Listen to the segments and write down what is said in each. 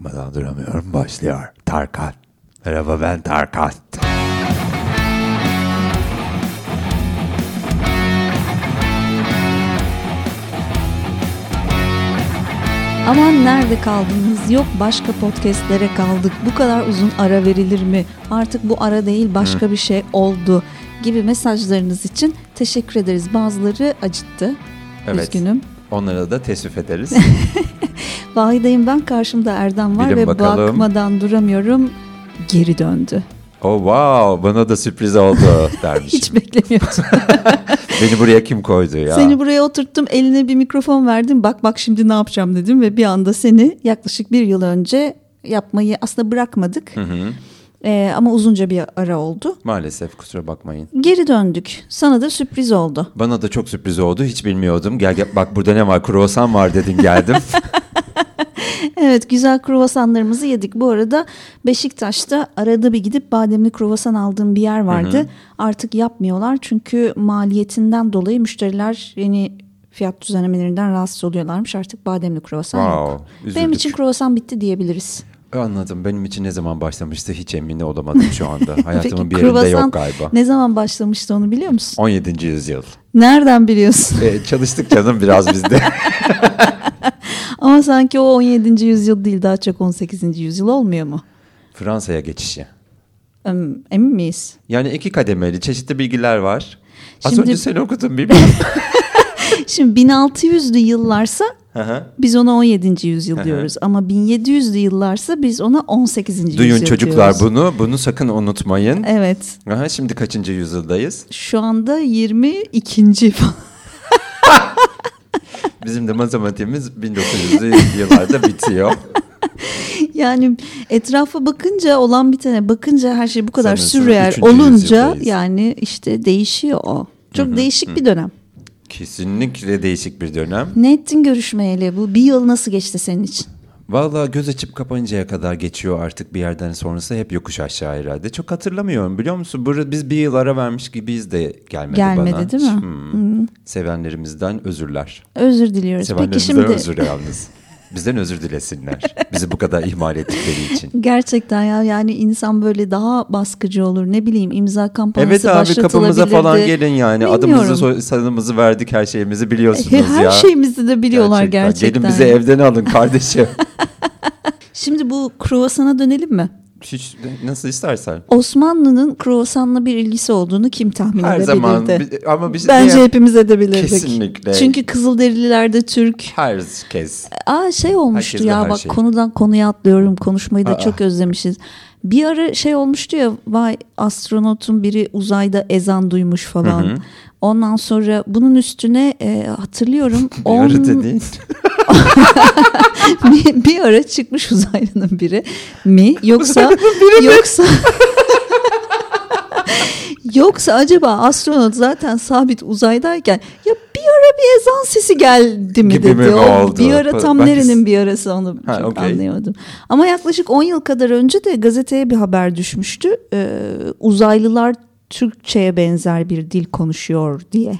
bakmadan duramıyorum başlıyor. Tarkan. Merhaba ben Tarkan. Aman nerede kaldınız? Yok başka podcastlere kaldık. Bu kadar uzun ara verilir mi? Artık bu ara değil başka bir şey oldu gibi mesajlarınız için teşekkür ederiz. Bazıları acıttı. Evet. Üzgünüm. Onlara da teessüf ederiz. Vahideyim ben karşımda Erdem var Bilin ve bakalım. bakmadan duramıyorum. Geri döndü. oh wow bana da sürpriz oldu dermişim. Hiç beklemiyordum. Beni buraya kim koydu ya? Seni buraya oturttum eline bir mikrofon verdim. Bak bak şimdi ne yapacağım dedim ve bir anda seni yaklaşık bir yıl önce yapmayı aslında bırakmadık. Hı hı. Ee, ama uzunca bir ara oldu. Maalesef kusura bakmayın. Geri döndük. Sana da sürpriz oldu. Bana da çok sürpriz oldu. Hiç bilmiyordum. Gel, gel bak burada ne var? Kruvasan var dedin geldim. Evet güzel kruvasanlarımızı yedik. Bu arada Beşiktaş'ta arada bir gidip bademli kruvasan aldığım bir yer vardı. Artık yapmıyorlar çünkü maliyetinden dolayı müşteriler yeni fiyat düzenlemelerinden rahatsız oluyorlarmış. Artık bademli kruvasan yok. wow. Benim Üzüldük. için kruvasan bitti diyebiliriz. Anladım. Benim için ne zaman başlamıştı hiç emin olamadım şu anda. Hayatımın Peki, bir yerinde yok galiba. Ne zaman başlamıştı onu biliyor musun? 17. yüzyıl. Nereden biliyorsun? E, çalıştık canım biraz bizde. Ama sanki o 17. yüzyıl değil daha çok 18. yüzyıl olmuyor mu? Fransa'ya geçişi. Em, Emin miyiz? Yani iki kademeli çeşitli bilgiler var. Az Şimdi- önce sen okudun bilmiyorum. Şimdi 1600'lü yıllarsa. Biz ona 17. yüzyıl Hı hı. diyoruz. Ama 1700'lü yıllarsa biz ona 18. Duyun yüzyıl çocuklar diyoruz. bunu. Bunu sakın unutmayın. Evet. Aha, şimdi kaçıncı yüzyıldayız? Şu anda 22. falan. Bizim de matematiğimiz 1900'lü yıllarda bitiyor. yani etrafa bakınca olan bitene bakınca her şey bu kadar Sanırsam sürreal olunca yüzyıldayız. yani işte değişiyor o. Çok değişik bir dönem. Kesinlikle değişik bir dönem. Ne ettin görüşmeyeli bu? Bir yıl nasıl geçti senin için? Vallahi göz açıp kapayıncaya kadar geçiyor artık bir yerden sonrası hep yokuş aşağı herhalde. Çok hatırlamıyorum biliyor musun? Burada biz bir yıl ara vermiş gibiyiz de gelmedi, Gelmedi, bana. değil mi? Hmm. Sevenlerimizden özürler. Özür diliyoruz. Peki Sevenlerimizden şimdi özür yalnız. Bizden özür dilesinler. Bizi bu kadar ihmal ettikleri için. gerçekten ya yani insan böyle daha baskıcı olur. Ne bileyim imza kampanyası Evet abi kapımıza falan gelin yani. Bilmiyorum. Adımızı sanımızı verdik her şeyimizi biliyorsunuz Her ya. şeyimizi de biliyorlar gerçekten. Gelin bizi evden alın kardeşim. Şimdi bu kruvasana dönelim mi? Hiç nasıl istersen. Osmanlı'nın kruvasanla bir ilgisi olduğunu kim tahmin Her edebilirdi? zaman bi- ama bir şey Bence diye- hepimiz edebilirdik. Kesinlikle. Çünkü Kızılderililer de Türk. herkes. Aa şey olmuştu Herkes ya her bak şey. konudan konuya atlıyorum. Konuşmayı da Aa. çok özlemişiz. Bir ara şey olmuştu ya vay astronotun biri uzayda ezan duymuş falan. Hı hı. Ondan sonra bunun üstüne e, hatırlıyorum Bir ara dediğin. bir, bir ara çıkmış uzaylının biri mi yoksa yoksa yoksa acaba astronot zaten sabit uzaydayken ya bir ezan sesi geldi mi Gibi dedi. mi O oldu? Bir ara tam Ben- nerenin bir arası onu Ha, çok okey. anlayamadım. Ama yaklaşık 10 yıl kadar önce de gazeteye bir haber düşmüştü. Ee, uzaylılar Türkçe'ye benzer bir dil konuşuyor diye.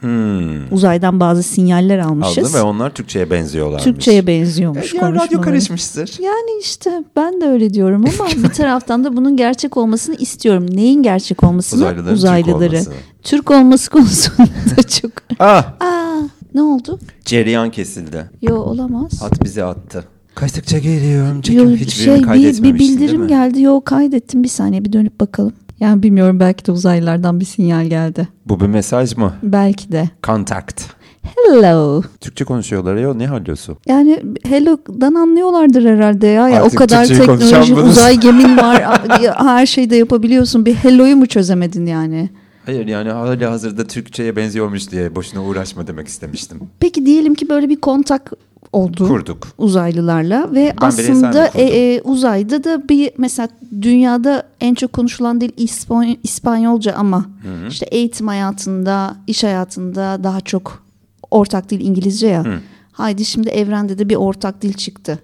Hmm. Uzaydan bazı sinyaller almışız. Aldı ve onlar Türkçe'ye benziyorlarmış. Türkçe'ye benziyormuş E, ya radyo karışmıştır. Yani işte ben de öyle diyorum ama bir taraftan da bunun gerçek olmasını istiyorum. Neyin gerçek olmasını? Uzaylıların Türk Uzaylıları. olması. Türk olması konusunda çok. Ah Aa, ne oldu? cereyan kesildi. Yo olamaz. At bizi attı. Kaçtıkça geliyorum. Yo, Çekim hiçbirini şey bir, bir değil bildirim geldi. Yo kaydettim bir saniye bir dönüp bakalım. Yani bilmiyorum belki de uzaylılardan bir sinyal geldi. Bu bir mesaj mı? Belki de. Contact. Hello. Türkçe konuşuyorlar ya ne hallıyorsun? Yani hello'dan anlıyorlardır herhalde ya. ya o Artık kadar Türkçeyi teknoloji, uzay gemin var. her şeyde yapabiliyorsun. Bir hello'yu mu çözemedin yani? Hayır yani hala hazırda Türkçe'ye benziyormuş diye boşuna uğraşma demek istemiştim. Peki diyelim ki böyle bir kontak oldu Kurduk. uzaylılarla ve Ben aslında e, e, uzayda da bir mesela dünyada en çok konuşulan dil İspany- İspanyolca ama işte eğitim hayatında, iş hayatında daha çok ortak dil İngilizce ya. Hı. Haydi şimdi evrende de bir ortak dil çıktı.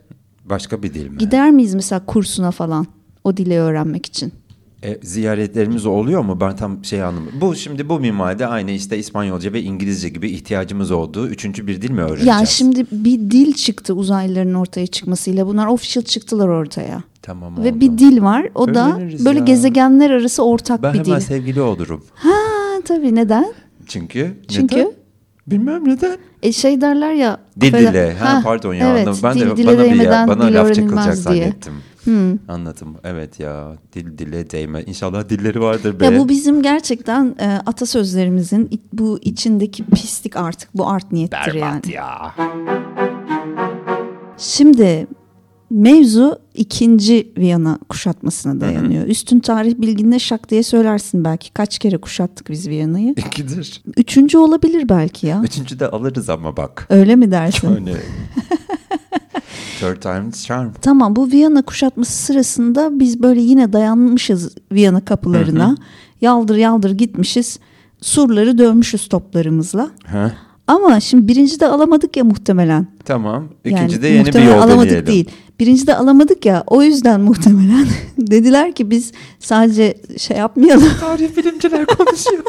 Başka bir dil mi? Gider miyiz mesela kursuna falan o dili öğrenmek için? E, ziyaretlerimiz oluyor mu? Ben tam şey anlamadım. Bu şimdi bu minvalde aynı işte İspanyolca ve İngilizce gibi ihtiyacımız olduğu üçüncü bir dil mi öğreneceğiz? Ya şimdi bir dil çıktı uzaylıların ortaya çıkmasıyla. Bunlar official çıktılar ortaya. Tamam Ve oldu. bir dil var. O da Öğreniriz böyle ya. gezegenler arası ortak Ben bir hemen dil. sevgili olurum. Ha tabii neden? Çünkü Çünkü? neden? Bilmem neden. E şey derler ya. Dil dile. Ha, Ha, pardon ya. Evet, anladım. Ben dil de bana bir yer, bana laf çakılacak diye. zannettim. Anladım. Evet ya. Dil dile değme. İnşallah dilleri vardır be. Ya bu bizim gerçekten e, atasözlerimizin bu içindeki pislik artık bu art niyettir yani. Berbat ya. Şimdi mevzu ikinci Viyana kuşatmasına dayanıyor. Üstün tarih bilginle şak diye söylersin belki. Kaç kere kuşattık biz Viyana'yı? İkidir. Üçüncü olabilir belki ya. Üçüncü de alırız ama bak. Öyle mi dersin? Öyle. Third time's charm. Tamam bu Viyana kuşatması sırasında biz böyle yine dayanmışız Viyana kapılarına. Yaldır yaldır gitmişiz. Surları dövmüşüz toplarımızla. Ha? Ama şimdi birinci de alamadık ya muhtemelen. Tamam. Yani İkinci de yeni bir muhtemelen yol alamadık deneyelim. değil. Birinci de alamadık ya o yüzden muhtemelen dediler ki biz sadece şey yapmayalım. Tarih bilimciler konuşuyor.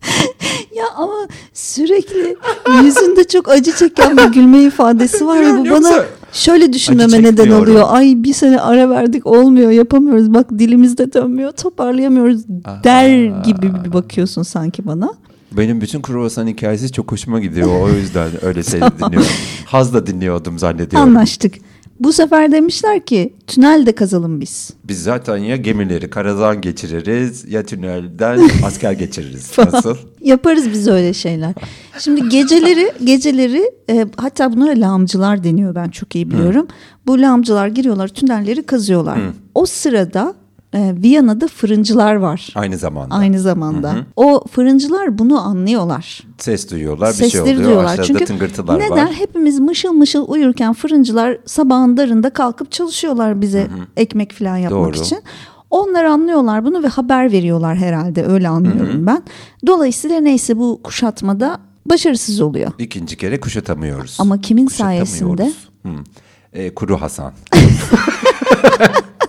ya ama sürekli yüzünde çok acı çeken bir gülme ifadesi var ve bu Yoksa bana şöyle düşünmeme neden oluyor. Ay bir sene ara verdik olmuyor yapamıyoruz bak dilimizde dönmüyor toparlayamıyoruz der gibi bir bakıyorsun sanki bana. Benim bütün kruvasan hikayesi çok hoşuma gidiyor. O yüzden öyle seni dinliyorum. Hazla dinliyordum zannediyorum. Anlaştık. Bu sefer demişler ki tünel de kazalım biz. Biz zaten ya gemileri karadan geçiririz ya tünelden asker geçiririz. Nasıl? Yaparız biz öyle şeyler. Şimdi geceleri geceleri e, hatta bunlara lağımcılar deniyor ben çok iyi biliyorum. Bu lağımcılar giriyorlar tünelleri kazıyorlar. O sırada e, Viyana'da fırıncılar var. Aynı zamanda. Aynı zamanda. O fırıncılar bunu anlıyorlar. Ses duyuyorlar bir Sesleri şey oluyor. duyuyorlar. Aşağıda Çünkü tıngırtılar neden var. hepimiz mışıl mışıl uyurken fırıncılar sabahın darında kalkıp çalışıyorlar bize ekmek falan yapmak Doğru. için. Onlar anlıyorlar bunu ve haber veriyorlar herhalde öyle anlıyorum ben. Dolayısıyla neyse bu kuşatmada başarısız oluyor. İkinci kere kuşatamıyoruz. Ama kimin sayesinde? Hı. E, Kuru Hasan.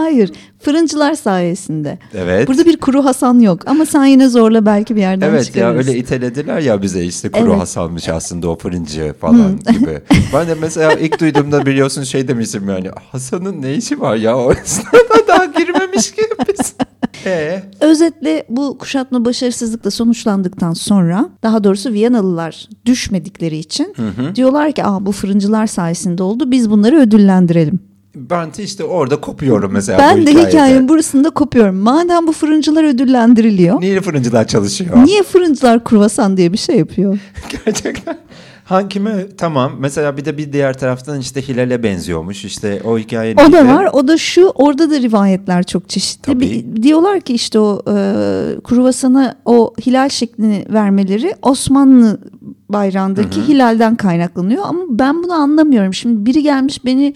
Hayır, fırıncılar sayesinde. Evet. Burada bir kuru Hasan yok ama sen yine zorla belki bir yerden Evet ya çıkarırsın. öyle itelediler ya bize işte kuru Evet. Hasan'mış aslında o fırıncı falan gibi. Ben de mesela ilk duyduğumda biliyorsun şey demiştim yani Hasan'ın ne işi var ya o esnada daha girmemiş ki biz. Ee? Özetle bu kuşatma başarısızlıkla sonuçlandıktan sonra daha doğrusu Viyanalılar düşmedikleri için diyorlar ki Aa, bu fırıncılar sayesinde oldu biz bunları ödüllendirelim. Ben de işte orada kopuyorum mesela bu ben de hikayede. hikayenin burasında kopuyorum. Madem bu fırıncılar ödüllendiriliyor Niye fırıncılar çalışıyor? niye fırıncılar kruvasan diye bir şey yapıyor? Gerçekten. Hangime tamam mesela bir de bir diğer taraftan işte Hilal'e benziyormuş işte o hikaye O da var. O da şu orada da rivayetler çok çeşitli. Tabii. Bir- diyorlar ki işte o e, kruvasana o hilal şeklini vermeleri Osmanlı bayrağındaki hilalden kaynaklanıyor. Ama ben bunu anlamıyorum. Şimdi biri gelmiş beni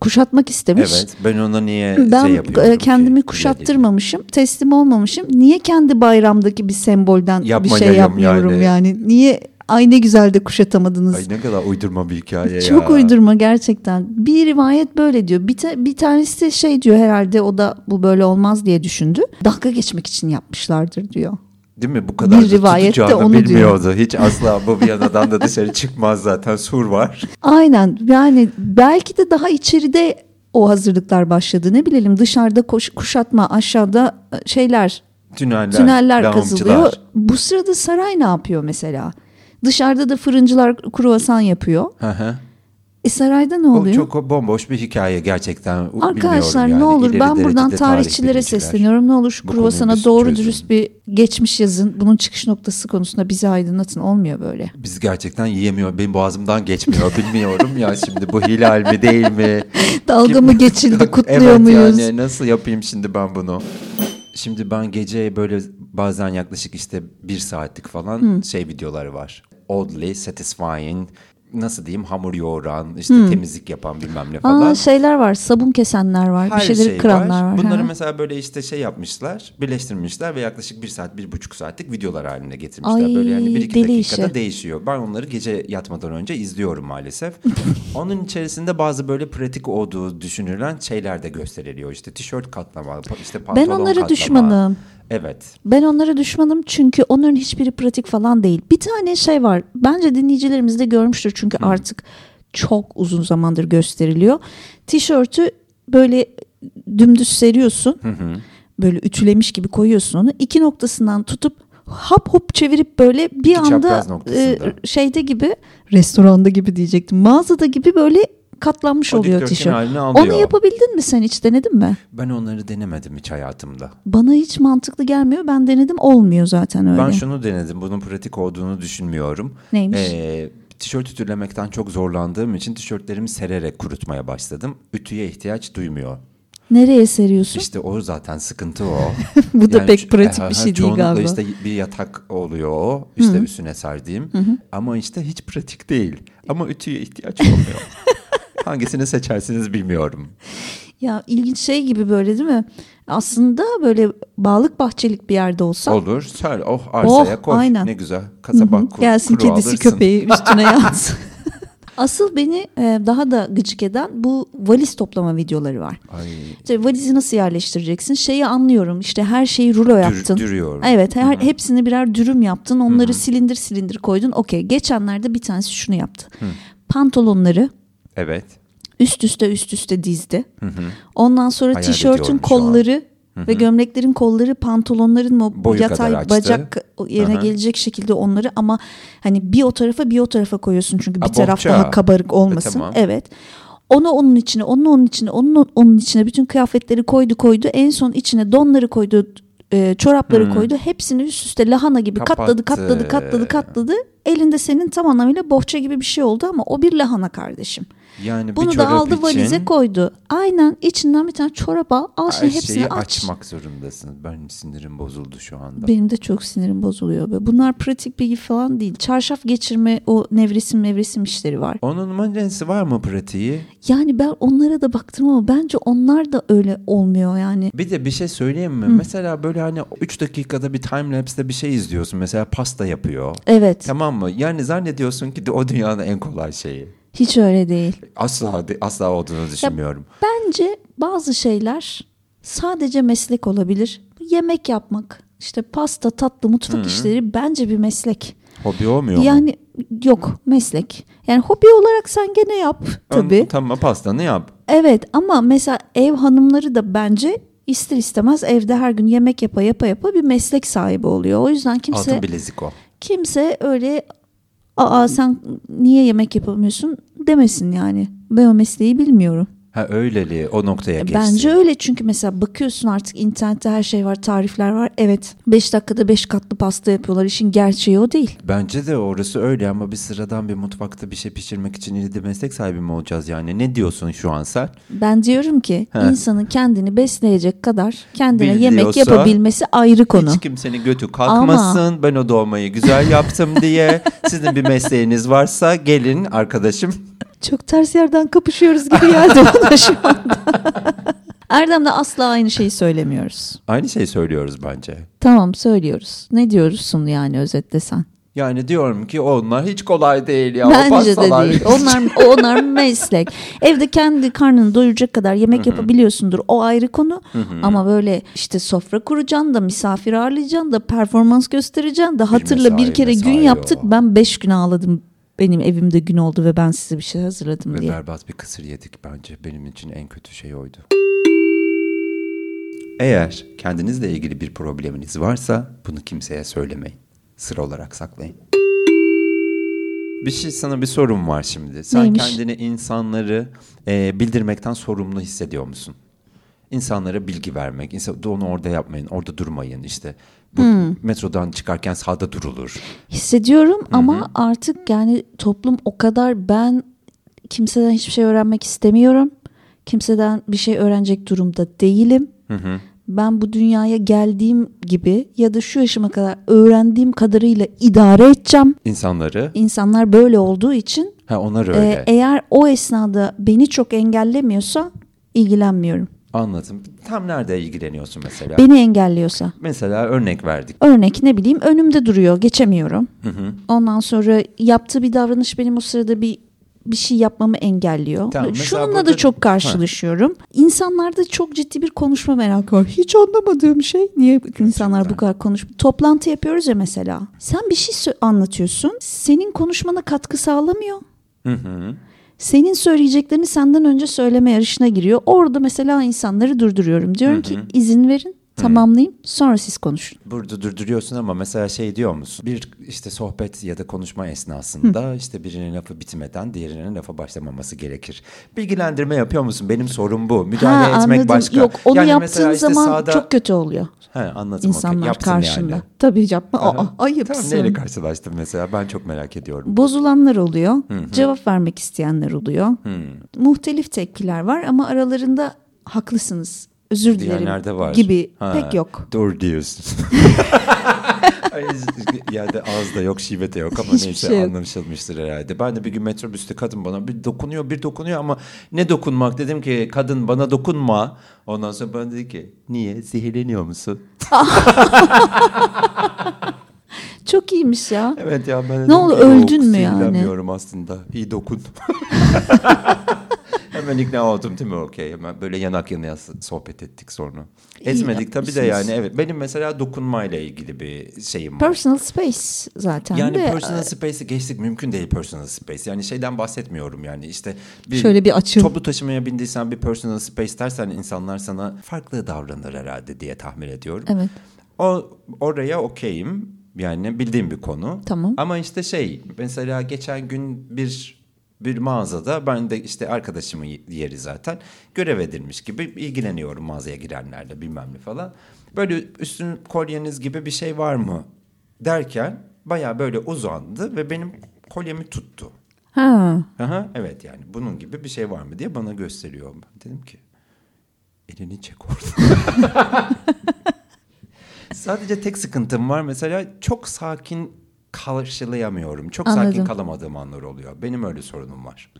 kuşatmak istemiş. Evet ben ona niye Ben şey yapıyorum e, kendimi ki? Kuşattırmamışım, teslim olmamışım. Niye kendi bayramdaki bir sembolden bir şey yapmıyorum yani. yani? Niye ay ne güzel de kuşatamadınız? Ay ne kadar uydurma bir hikaye ya. Çok uydurma gerçekten. Bir rivayet böyle diyor. Bir, ta- bir tanesi şey diyor herhalde o da bu böyle olmaz diye düşündü. Dalga geçmek için yapmışlardır diyor. Değil mi? Bu kadar Bir rivayette onu diyor. bilmiyordu. Hiç asla bu Viyana'dan da dışarı çıkmaz zaten. Sur var. Aynen yani belki de daha içeride o hazırlıklar başladı. Ne bilelim dışarıda koş, kuşatma aşağıda e, şeyler Tüneller, tüneller kazılıyor. Bu sırada saray ne yapıyor mesela? Dışarıda da fırıncılar kruvasan yapıyor. Hı hı. E sarayda ne O oluyor? çok bomboş bir hikaye gerçekten. Arkadaşlar bilmiyorum ne yani. olur İleri ben buradan tarih tarihçilere sesleniyorum. Ne olur şu kruvasana doğru çözün. dürüst bir geçmiş yazın. Bunun çıkış noktası konusunda bizi aydınlatın. Olmuyor böyle. Biz gerçekten yiyemiyor. Benim boğazımdan geçmiyor. Bilmiyorum ya şimdi bu hilal mi değil mi? Dalga Kim- mı geçildi kutluyor evet muyuz? yani nasıl yapayım şimdi ben bunu? Şimdi ben gece böyle bazen yaklaşık işte bir saatlik falan şey videoları var. Oddly satisfying nasıl diyeyim hamur yoğuran, işte temizlik yapan bilmem ne falan. Aa, şeyler var sabun kesenler var bir Her şeyleri şey kıranlar var. Bunları ha. mesela böyle işte şey yapmışlar, birleştirmişler ve yaklaşık bir saat, bir buçuk saatlik videolar haline getirmişler. Ay, böyle yani bir iki dakikada işi. değişiyor. Ben onları gece yatmadan önce izliyorum maalesef. Onun içerisinde bazı böyle pratik olduğu düşünülen şeyler de gösteriliyor. İşte tişört katlama, işte pantolon Ben onlara katlama. düşmanım. Evet. Ben onlara düşmanım çünkü onların hiçbiri pratik falan değil. Bir tane şey var. Bence dinleyicilerimiz de görmüştür çünkü artık çok uzun zamandır gösteriliyor. Tişörtü böyle dümdüz seriyorsun. Böyle ütülemiş gibi koyuyorsun onu. İki noktasından tutup hap hop çevirip böyle bir İki anda e, şeyde gibi restoranda gibi diyecektim. Mağazada gibi böyle katlanmış O oluyor tişört. Onu yapabildin mi sen hiç denedin mi? Ben onları denemedim hiç hayatımda. Bana hiç mantıklı gelmiyor. Ben denedim olmuyor zaten öyle. Ben şunu denedim. Bunun pratik olduğunu düşünmüyorum. Neymiş? Ee, tişört ütülemekten çok zorlandığım için tişörtlerimi sererek kurutmaya başladım. Ütüye ihtiyaç duymuyor. Nereye seriyorsun? İşte o zaten sıkıntı o. Bu da Yani pek ço- pratik e, bir ha, şey değil galiba. işte bir yatak oluyor o. İşte üstüne serdiğim. Ama işte hiç pratik değil. Ama ütüye ihtiyaç olmuyor. Hangisini seçersiniz bilmiyorum. Ya ilginç şey gibi böyle değil mi? Aslında böyle bağlık bahçelik bir yerde olsa Olur. Ser, oh arsaya Oh, koy. aynen. Ne güzel. Kasaba Hı hı, kur- gelsin kuru kedisi alırsın. köpeği üstüne yatsın. Asıl beni e, daha da gıcık eden bu valiz toplama videoları var. Ay, İşte valizi nasıl yerleştireceksin? Şeyi anlıyorum. İşte her şeyi rulo yaptın. dürüyorum. Evet, her, hepsini birer dürüm yaptın. Onları silindir silindir koydun. Okey. Geçenlerde bir tanesi şunu yaptı. Pantolonları Evet. Üst üste üst üste dizdi. Ondan sonra Hayal tişörtün kolları ve gömleklerin kolları pantolonların o Boyu yatay bacak yerine Aha. gelecek şekilde onları ama hani bir o tarafa bir o tarafa koyuyorsun çünkü bir Ha, taraf bohça. daha kabarık olmasın. E, tamam. Evet. Onu onun içine, onu onun içine, onun onun içine bütün kıyafetleri koydu koydu. En son içine donları koydu, e, çorapları koydu. Hepsini üst üste lahana gibi katladı, katladı, Kapattı. katladı, katladı. Elinde senin tam anlamıyla bohça gibi bir şey oldu ama o bir lahana kardeşim. Yani Bunu da aldı için valize koydu. Aynen içinden bir tane çorap al. Şimdi hepsini şeyi aç. açmak zorundasın. Ben sinirim bozuldu şu anda. Benim de çok sinirim bozuluyor. Be. Bunlar pratik bilgi falan değil. Çarşaf geçirme o nevresim mevresim işleri var. Onun mancası var mı pratiği? Yani ben onlara da baktım ama bence onlar da öyle olmuyor yani. Bir de bir şey söyleyeyim mi? Mesela böyle hani 3 dakikada bir time lapse'de bir şey izliyorsun. Mesela pasta yapıyor. Evet. Tamam mı? Yani zannediyorsun ki de o dünyanın en kolay şeyi. Hiç öyle değil. Asla asla olduğunu düşünmüyorum. Bence bazı şeyler sadece meslek olabilir. Yemek yapmak, işte pasta, tatlı, mutfak işleri bence bir meslek. Hobi olmuyor mu? Yani yok meslek. Yani hobi olarak sen gene yap tabii. Tamam pastanı yap. Evet ama mesela ev hanımları da bence ister istemez evde her gün yemek yapa yapa yapa bir meslek sahibi oluyor. O yüzden kimse Altın bilezik o. kimse öyle aa sen niye yemek yapamıyorsun demesin yani. Ben o mesleği bilmiyorum. Ha öyleli o noktaya geçti. Bence öyle çünkü mesela bakıyorsun artık internette her şey var, tarifler var. Evet 5 dakikada 5 katlı pasta yapıyorlar. İşin gerçeği o değil. Bence de orası öyle ama bir sıradan bir mutfakta bir şey pişirmek için ileride meslek sahibi mi olacağız yani? Ne diyorsun şu an sen? Ben diyorum ki He. insanın kendini besleyecek kadar kendine Biliyorsa- yemek yapabilmesi ayrı konu. Hiç kimsenin götü kalkmasın. Ben o dolmayı güzel yaptım diye. Sizin bir mesleğiniz varsa gelin arkadaşım. Çok ters yerden kapışıyoruz gibi geldi bana şu anda. Erdem'le asla aynı şeyi söylemiyoruz. Aynı şey söylüyoruz bence. Tamam söylüyoruz. Ne diyorsun yani özetlesen? Yani diyorum ki onlar hiç kolay değil ya. o Bence de değil. Onlar onlar meslek. Evde kendi karnını doyuracak kadar yemek yapabiliyorsundur. O ayrı konu. Ama böyle işte sofra kuracaksın da misafir ağırlayacaksın da performans göstereceksin da hatırla bir mesai, kere gün yaptık. o. Ben beş gün ağladım. Benim evimde gün oldu ve ben size bir şey hazırladım Ve diye. berbat bir kısır yedik bence. Benim için en kötü şey oydu. Eğer kendinizle ilgili bir probleminiz varsa bunu kimseye söylemeyin. Sır olarak saklayın. Bir şey sana bir sorum var şimdi. Sen Neymiş? kendini insanları e, bildirmekten sorumlu hissediyor musun? İnsanlara bilgi vermek, insan, onu orada yapmayın, orada durmayın işte. Bu Hmm. metrodan çıkarken sağda durulur. Hissediyorum ama artık yani toplum o kadar ben kimseden hiçbir şey öğrenmek istemiyorum. Kimseden bir şey öğrenecek durumda değilim. Ben bu dünyaya geldiğim gibi ya da şu yaşıma kadar öğrendiğim kadarıyla idare edeceğim. İnsanları İnsanlar böyle olduğu için Ha onlar öyle. eğer o esnada beni çok engellemiyorsa ilgilenmiyorum. Anladım. Tam nerede ilgileniyorsun mesela? Beni engelliyorsa. Mesela örnek verdik. Örnek ne bileyim önümde duruyor geçemiyorum. Ondan sonra yaptığı bir davranış benim o sırada bir bir şey yapmamı engelliyor. Tamam, Şununla burada- da çok karşılaşıyorum. İnsanlarda çok ciddi bir konuşma merakı var. Hiç anlamadığım şey niye insanlar bu kadar konuş Toplantı yapıyoruz ya mesela. Sen bir şey anlatıyorsun. Senin konuşmana katkı sağlamıyor. Hı hı. Senin söyleyeceklerini senden önce söyleme yarışına giriyor. Orada mesela insanları durduruyorum. Diyorum ki izin verin tamamlayayım sonra siz konuşun. Burada durduruyorsun ama mesela şey diyor musun? Bir işte sohbet ya da konuşma esnasında işte birinin lafı bitmeden diğerinin lafa başlamaması gerekir. Bilgilendirme yapıyor musun? Benim sorum bu. Müdahale etmek anladım. başka. Yok onu Yani yaptığın işte zaman sağda- çok kötü oluyor. He, anladım. İnsanlar. Yaptın karşında. Yani. Tabii yapma. Aa, ayıpsın. Tamam neyle karşılaştın mesela? Ben çok merak ediyorum. Bozulanlar oluyor. Cevap vermek isteyenler oluyor. Muhtelif tepkiler var ama aralarında haklısınız. Özür dilerim var. gibi Ha, pek yok. Doğru diyorsun. Ay, yani ağızda yok şive de yok ama Hiçbir neyse şey yok. anlaşılmıştır herhalde. Ben de bir gün metrobüste kadın bana bir dokunuyor bir dokunuyor ama ne dokunmak dedim ki kadın bana dokunma. Ondan sonra bana dedi ki niye zehirleniyor musun? Çok iyiymiş ya. Evet ya ben de Ne oldu, öldün mü yani? aslında iyi dokun. Hemen ikna oldum değil mi? Okey hemen böyle yanak yanaya sohbet ettik sonra. Etmedik tabii de yani evet. Benim mesela dokunmayla ilgili bir şeyim var. Personal space zaten Yani de. personal space'i geçtik mümkün değil personal space. Yani şeyden bahsetmiyorum yani işte bir Şöyle bir açıl. toplu taşımaya bindiysen bir personal space dersen insanlar sana farklı davranır herhalde diye tahmin ediyorum. Evet. O oraya okeyim. Yani bildiğim bir konu. Tamam. Ama işte şey mesela geçen gün bir bir mağazada ben de işte arkadaşımın yeri zaten görev edilmiş gibi ilgileniyorum mağazaya girenlerle bilmem ne falan. Böyle üstün kolyeniz gibi bir şey var mı derken baya böyle uzandı ve benim kolyemi tuttu. Ha. Aha, evet yani bunun gibi bir şey var mı diye bana gösteriyor. Dedim ki elini çek oradan. Sadece tek sıkıntım var mesela çok sakin karşılayamıyorum. Çok sakin Anladım. kalamadığım anlar oluyor. Benim öyle sorunum var.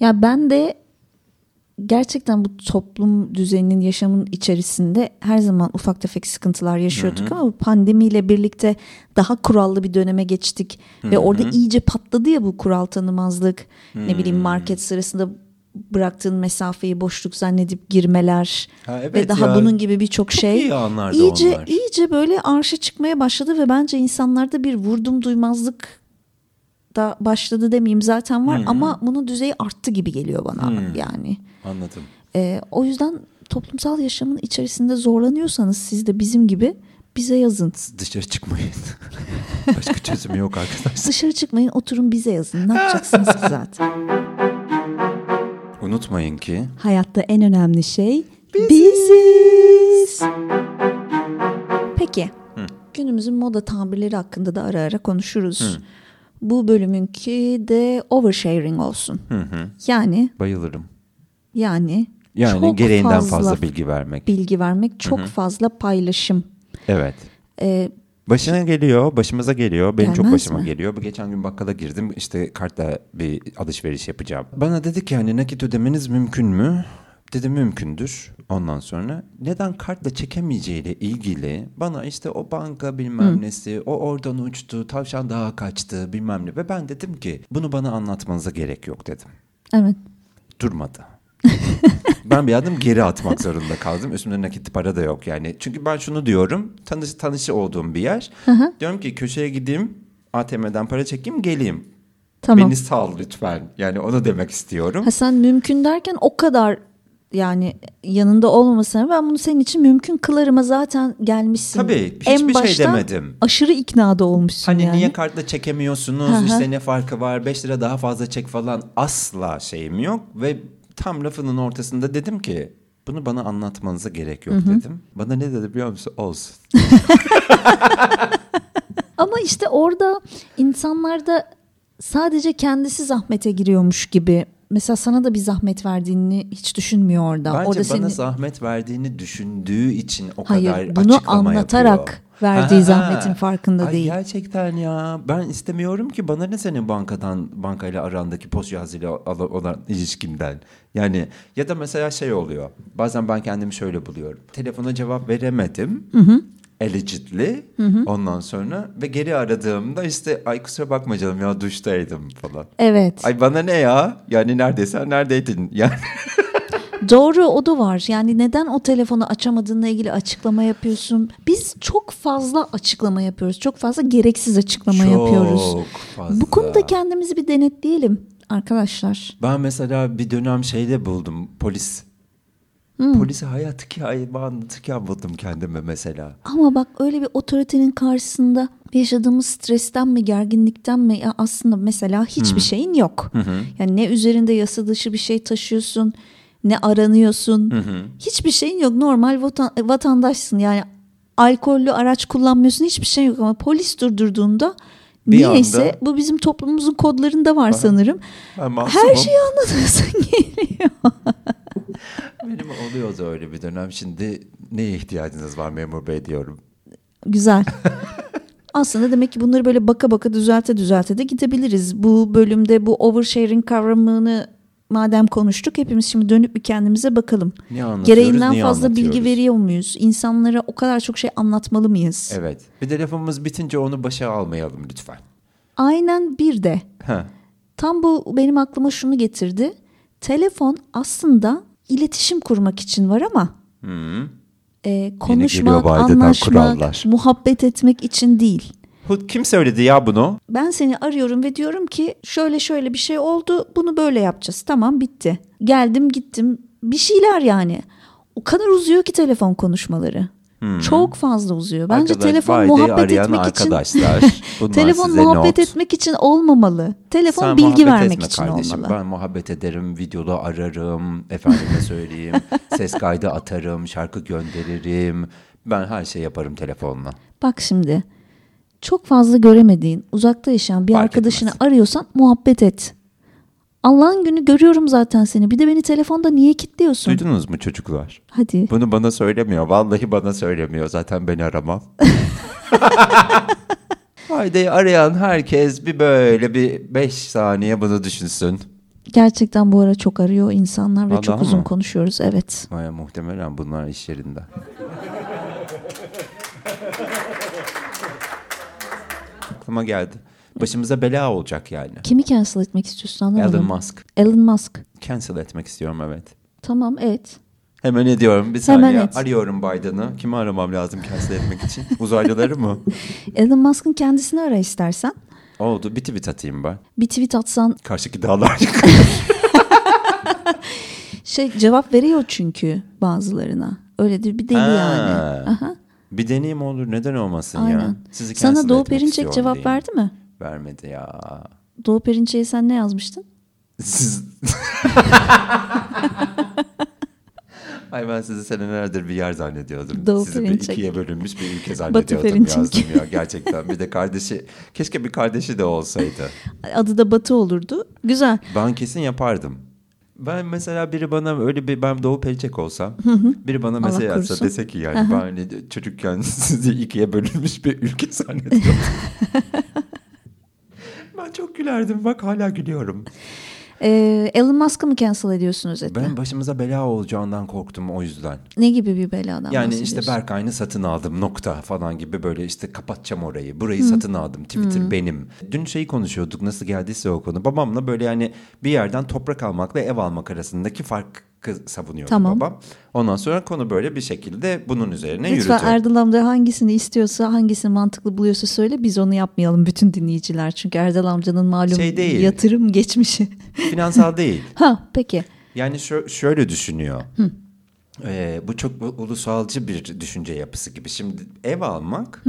Ya ben de gerçekten bu toplum düzeninin yaşamın içerisinde her zaman ufak tefek sıkıntılar yaşıyorduk ama bu pandemiyle birlikte daha kurallı bir döneme geçtik ve orada iyice patladı ya bu kural tanımazlık. Ne bileyim market sırasında bıraktığın mesafeyi boşluk zannedip girmeler Ha, evet ve daha ya. bunun gibi birçok Çok şey iyi iyice onlar. iyice böyle arşa çıkmaya başladı ve bence insanlarda bir vurdum duymazlık da başladı demeyeyim zaten var ama bunun düzeyi arttı gibi geliyor bana yani. Anladım. Ee, o yüzden toplumsal yaşamın içerisinde zorlanıyorsanız siz de bizim gibi bize yazın. Dışarı çıkmayın. Başka çözümü yok arkadaşlar. Dışarı çıkmayın oturun bize yazın. Ne yapacaksınız ki zaten? Unutmayın ki Hayatta en önemli şey biziz. Peki günümüzün moda tabirleri hakkında da ara ara konuşuruz. Bu bölümünki de oversharing olsun. Yani bayılırım. yani Yani çok gereğinden fazla, bilgi vermek. bilgi vermek, çok fazla paylaşım. Evet. Ee, Başına geliyor, başımıza geliyor. Benim çok Gelmez başıma mi? geliyor. Bu geçen gün bakkala girdim. işte kartla bir alışveriş yapacağım. Bana dedi ki hani nakit ödemeniz mümkün mü? Dedim mümkündür. Ondan sonra neden kartla çekemeyeceğiyle ilgili bana işte o banka bilmem nesi, o oradan uçtu, tavşan daha kaçtı bilmem ne. Ve ben dedim ki bunu bana anlatmanıza gerek yok dedim. evet. Durmadı. ben bir adım geri atmak zorunda kaldım. Üstümde nakit para da yok yani. Çünkü ben şunu diyorum. Tanış, tanışı olduğum bir yer. Diyorum ki köşeye gideyim. ATM'den para çekeyim geleyim. Tamam. Beni sal lütfen. Yani onu demek istiyorum. Ha sen mümkün derken o kadar yani yanında olmamasına ben bunu senin için mümkün kılarıma zaten gelmişsin. Tabii, en hiçbir şey baştan demedim. Aşırı iknada olmuşsun Hani yani. niye kartla çekemiyorsunuz? Hı hı. işte ne farkı var? 5 lira daha fazla çek falan. Asla şeyim yok. Ve tam lafının ortasında dedim ki bunu bana anlatmanıza gerek yok dedim. Bana ne dedi biliyor musun? Olsun. Ama işte orada insanlarda sadece kendisi zahmete giriyormuş gibi. Mesela sana da bir zahmet verdiğini hiç düşünmüyor orada. Bence orada bana seni zahmet verdiğini düşündüğü için o Hayır, kadar bunu açıklama anlatarak yapıyor. Verdiği Ha, zahmetin farkında Ay değil. Gerçekten ya. Ben istemiyorum ki bana ne senin bankadan bankayla arandaki post cihazıyla olan ilişkinden. Yani ya da mesela şey oluyor. Bazen ben kendimi şöyle buluyorum. Telefona cevap veremedim. Allegedly. Ondan sonra ve geri aradığımda işte ay kusura bakma canım ya duştaydım falan. Evet. Ay bana ne ya? Yani neredeysen neredeydin? Yani Doğru o da var. Yani neden o telefonu açamadığınla ilgili açıklama yapıyorsun? Biz çok fazla açıklama yapıyoruz. Çok fazla gereksiz açıklama yapıyoruz. Çok fazla. Bu konuda kendimizi bir denetleyelim arkadaşlar. Ben mesela bir dönem şeyde buldum polis. Hmm. Polisi hayat hikayemi anlatırken buldum kendime mesela. Ama bak öyle bir otoritenin karşısında yaşadığımız stresten mi gerginlikten mi ya aslında mesela hiçbir şeyin yok. Yani ne üzerinde yasa dışı bir şey taşıyorsun ne aranıyorsun. Hiçbir şeyin yok. Normal vatan- vatandaşsın yani alkollü araç kullanmıyorsun hiçbir şey yok ama polis durdurduğunda Bir niyeyse anda- bu bizim toplumumuzun kodlarında var sanırım. Ben masumum. Her şeyi anlatıyorsun geliyor. Benim oluyordu öyle bir dönem. Şimdi neye ihtiyacınız var memur bey diyorum. Güzel. Aslında demek ki bunları böyle baka baka düzelte düzelte de gidebiliriz. Bu bölümde bu oversharing kavramını madem konuştuk hepimiz şimdi dönüp bir kendimize bakalım. Gereğinden fazla bilgi veriyor muyuz? İnsanlara o kadar çok şey anlatmalı mıyız? Evet. Bir de lafımız bitince onu başa almayalım lütfen. Aynen bir de Ha. tam bu benim aklıma şunu getirdi. Telefon aslında iletişim kurmak için var ama Hı. e, konuşmak, anlaşmak, kurallar. muhabbet etmek için değil. Kim söyledi ya bunu? Ben seni arıyorum ve diyorum ki şöyle şöyle bir şey oldu bunu böyle yapacağız. Tamam bitti. Geldim gittim bir şeyler yani. O kadar uzuyor ki telefon konuşmaları. Çok fazla uzuyor. Bence Arkadaş, telefon muhabbet etmek arkadaşlar. için telefon muhabbet not. etmek için olmamalı. Telefon Sen bilgi vermek için kardeşim. olmalı. Ben muhabbet ederim, videolu ararım, efendime söyleyeyim, ses kaydı atarım, şarkı gönderirim. Ben her şey yaparım telefonla. Bak şimdi çok fazla göremediğin uzakta yaşayan bir Fark arkadaşını etmez. arıyorsan muhabbet et. Allah'ın günü görüyorum zaten seni. Bir de beni telefonda niye kilitliyorsun? Duydunuz mu çocuklar? Hadi. Bunu bana söylemiyor. Vallahi bana söylemiyor. Zaten beni aramam. Haydi arayan herkes bir böyle bir 5 saniye bunu düşünsün. Gerçekten bu ara çok arıyor insanlar ve çok Vallahi uzun mı? konuşuyoruz. Evet. Baya muhtemelen bunlar iş yerinde. Aklıma geldi. Başımıza bela olacak yani. Kimi cancel etmek istiyorsun anlamadım. Elon Musk. Elon Musk. Cancel etmek istiyorum evet. Tamam et. Hemen ediyorum bir Hemen saniye. et. Arıyorum Biden'ı. Kimi aramam lazım cancel etmek için? Uzaylıları mı? Elon Musk'ın kendisini ara istersen. Oldu bir tweet atayım ben. Bir tweet atsan Karşıki dağlar şey cevap veriyor çünkü bazılarına. Öyle de bir deli Ha. yani. Aha, Bir deneyim olur neden olmasın ya. aynen. Sizi Sana Doğu Perinçek cevap deyin. verdi mi? Vermedi ya. Doğu Perinçek'e sen ne yazmıştın? Siz... Ay ben sizi senelerdir bir yer zannediyordum. Doğu sizi bir Perinçek. ikiye bölünmüş bir ülke zannediyordum Perinçek. yazdım ya gerçekten. Bir de kardeşi, keşke bir kardeşi de olsaydı. Adı da Batı olurdu. Güzel. Ben kesin yapardım. Ben mesela biri bana öyle bir ben Doğu Perinçek olsam biri bana mesaj atsa dese ki yani ben hani çocukken sizi ikiye bölünmüş bir ülke zannediyordum. ben çok gülerdim bak hala gülüyorum. Ee, Elon Musk'ı mı cancel ediyorsun özetle? Ben başımıza bela olacağından korktum o yüzden. Ne gibi bir beladan Yani işte Berkay'ını satın aldım nokta falan gibi böyle işte kapatacağım orayı. Burayı satın aldım. Twitter benim. Dün şeyi konuşuyorduk nasıl geldiyse o konu. Babamla böyle yani bir yerden toprak almakla ev almak arasındaki farkı savunuyordu Tamam. babam. Ondan sonra konu böyle bir şekilde bunun üzerine Lütfen yürüdü. Erdal amca hangisini istiyorsa, hangisini mantıklı buluyorsa söyle. Biz onu yapmayalım bütün dinleyiciler. Çünkü Erdal amcanın malum Şey değil. yatırım geçmişi. Finansal değil. ha peki. Yani şö- şöyle düşünüyor. Ee, bu çok ulusalcı bir düşünce yapısı gibi. Şimdi ev almak,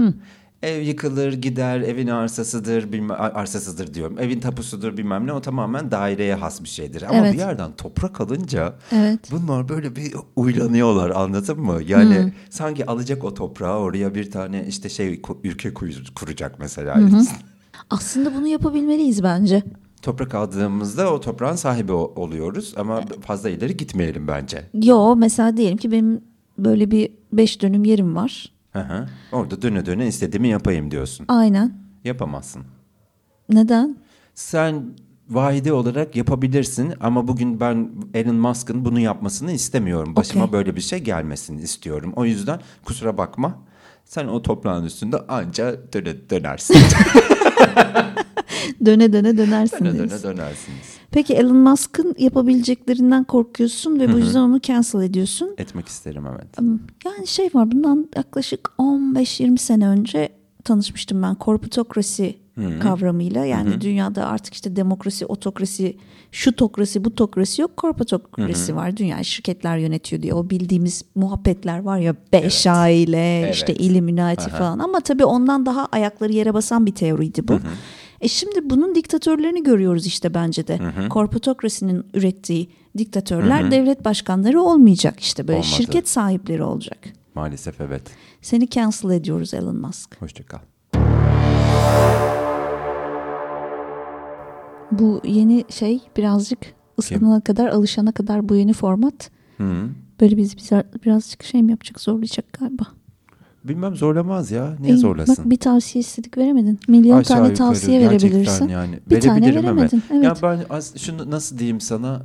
ev yıkılır gider, evin arsasıdır, bilmem, arsasıdır diyorum. Evin tapusudur bilmem ne o tamamen daireye has bir şeydir. Ama Evet. bir yerden toprak alınca Evet. bunlar böyle bir uylanıyorlar anladın mı? Yani sanki alacak o toprağı oraya bir tane işte şey ülke kuracak mesela. Aslında bunu yapabilmeliyiz bence. Toprak aldığımızda o toprağın sahibi oluyoruz ama fazla ileri gitmeyelim bence. Yo mesela diyelim ki benim böyle bir beş dönüm yerim var. Hı hı. Orada döne döne istediğimi yapayım diyorsun. Aynen. Yapamazsın. Neden? Sen vahide olarak yapabilirsin ama bugün ben Elon Musk'ın bunu yapmasını istemiyorum. Başıma Okey. böyle bir şey gelmesini istiyorum. O yüzden kusura bakma. Sen o toprağın üstünde anca döne dönersin. Döne döne dönersin döne döne dönersiniz. Peki Elon Musk'ın yapabileceklerinden korkuyorsun ve bu yüzden onu cancel ediyorsun. Etmek isterim evet. Yani şey var bundan yaklaşık 15-20 sene önce tanışmıştım ben korputokrasi kavramıyla. Yani dünyada artık işte demokrasi, otokrasi, şu tokrasi, bu tokrasi yok. Korputokrasi var. Dünya şirketler yönetiyor diye. O bildiğimiz muhabbetler var ya beş aile, Evet. işte Illuminati falan. Ama tabii ondan daha ayakları yere basan bir teoriydi bu. E şimdi bunun diktatörlerini görüyoruz işte bence de. Korputokrasinin ürettiği diktatörler devlet başkanları olmayacak işte böyle Olmadı. şirket sahipleri olacak. Maalesef evet. Seni cancel ediyoruz Elon Musk. Hoşça kal. Bu yeni şey birazcık ısınana kadar, alışana kadar bu yeni format Hı. böyle biz bize birazcık şey mi yapacak, zorlayacak galiba. Bilmem zorlamaz ya. Niye İyi, zorlasın? Bak bir tavsiye istedik veremedin. Milyon Aşağı tane tavsiye verebilirsin. Yani. Bir tane veremedin, evet. Ya ben az, şunu nasıl diyeyim sana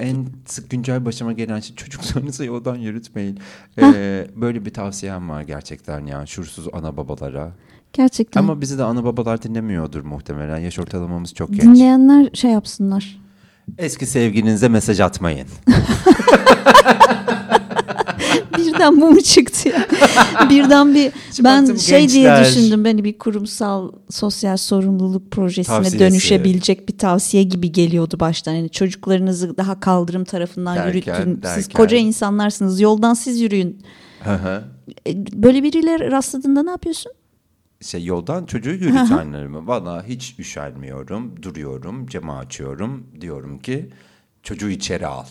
en sık güncel başıma gelen şey çocuklarınızı yoldan yürütmeyin. Ee, böyle bir tavsiyem var gerçekten ya şuursuz ana babalara. Gerçekten. Ama bizi de ana babalar dinlemiyordur muhtemelen. Yaş ortalamamız çok genç. Dinleyenler şey yapsınlar. Eski sevgilinize mesaj atmayın. Birden bu mu çıktı ya? Birden bir Şimdi ben şey diye gençler- düşündüm. Beni bir kurumsal sosyal sorumluluk projesine Tavsiyesi. dönüşebilecek bir tavsiye gibi geliyordu baştan. Yani çocuklarınızı daha kaldırım tarafından Derken, yürütün. Siz derken. koca insanlarsınız. Yoldan siz yürüyün. Hı hı. E, Böyle biriyle rastladığında ne yapıyorsun? şey yoldan çocuğu yürütenlerimi valla hiç üşenmiyorum duruyorum camı açıyorum diyorum ki çocuğu içeri al.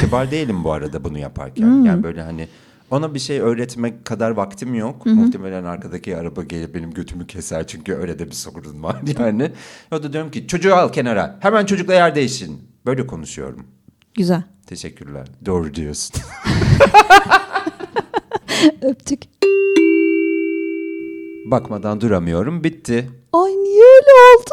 Kibar değilim bu arada bunu yaparken yani böyle hani ona bir şey öğretmek kadar vaktim yok. Muhtemelen arkadaki araba gelip benim götümü keser çünkü öyle de bir sorun var yani. O da diyorum ki çocuğu al kenara hemen çocukla yer değişin. Böyle konuşuyorum. Güzel. Teşekkürler. Doğru diyorsun. Öptük. Bakmadan duramıyorum. Bitti. Ay niye öyle oldu?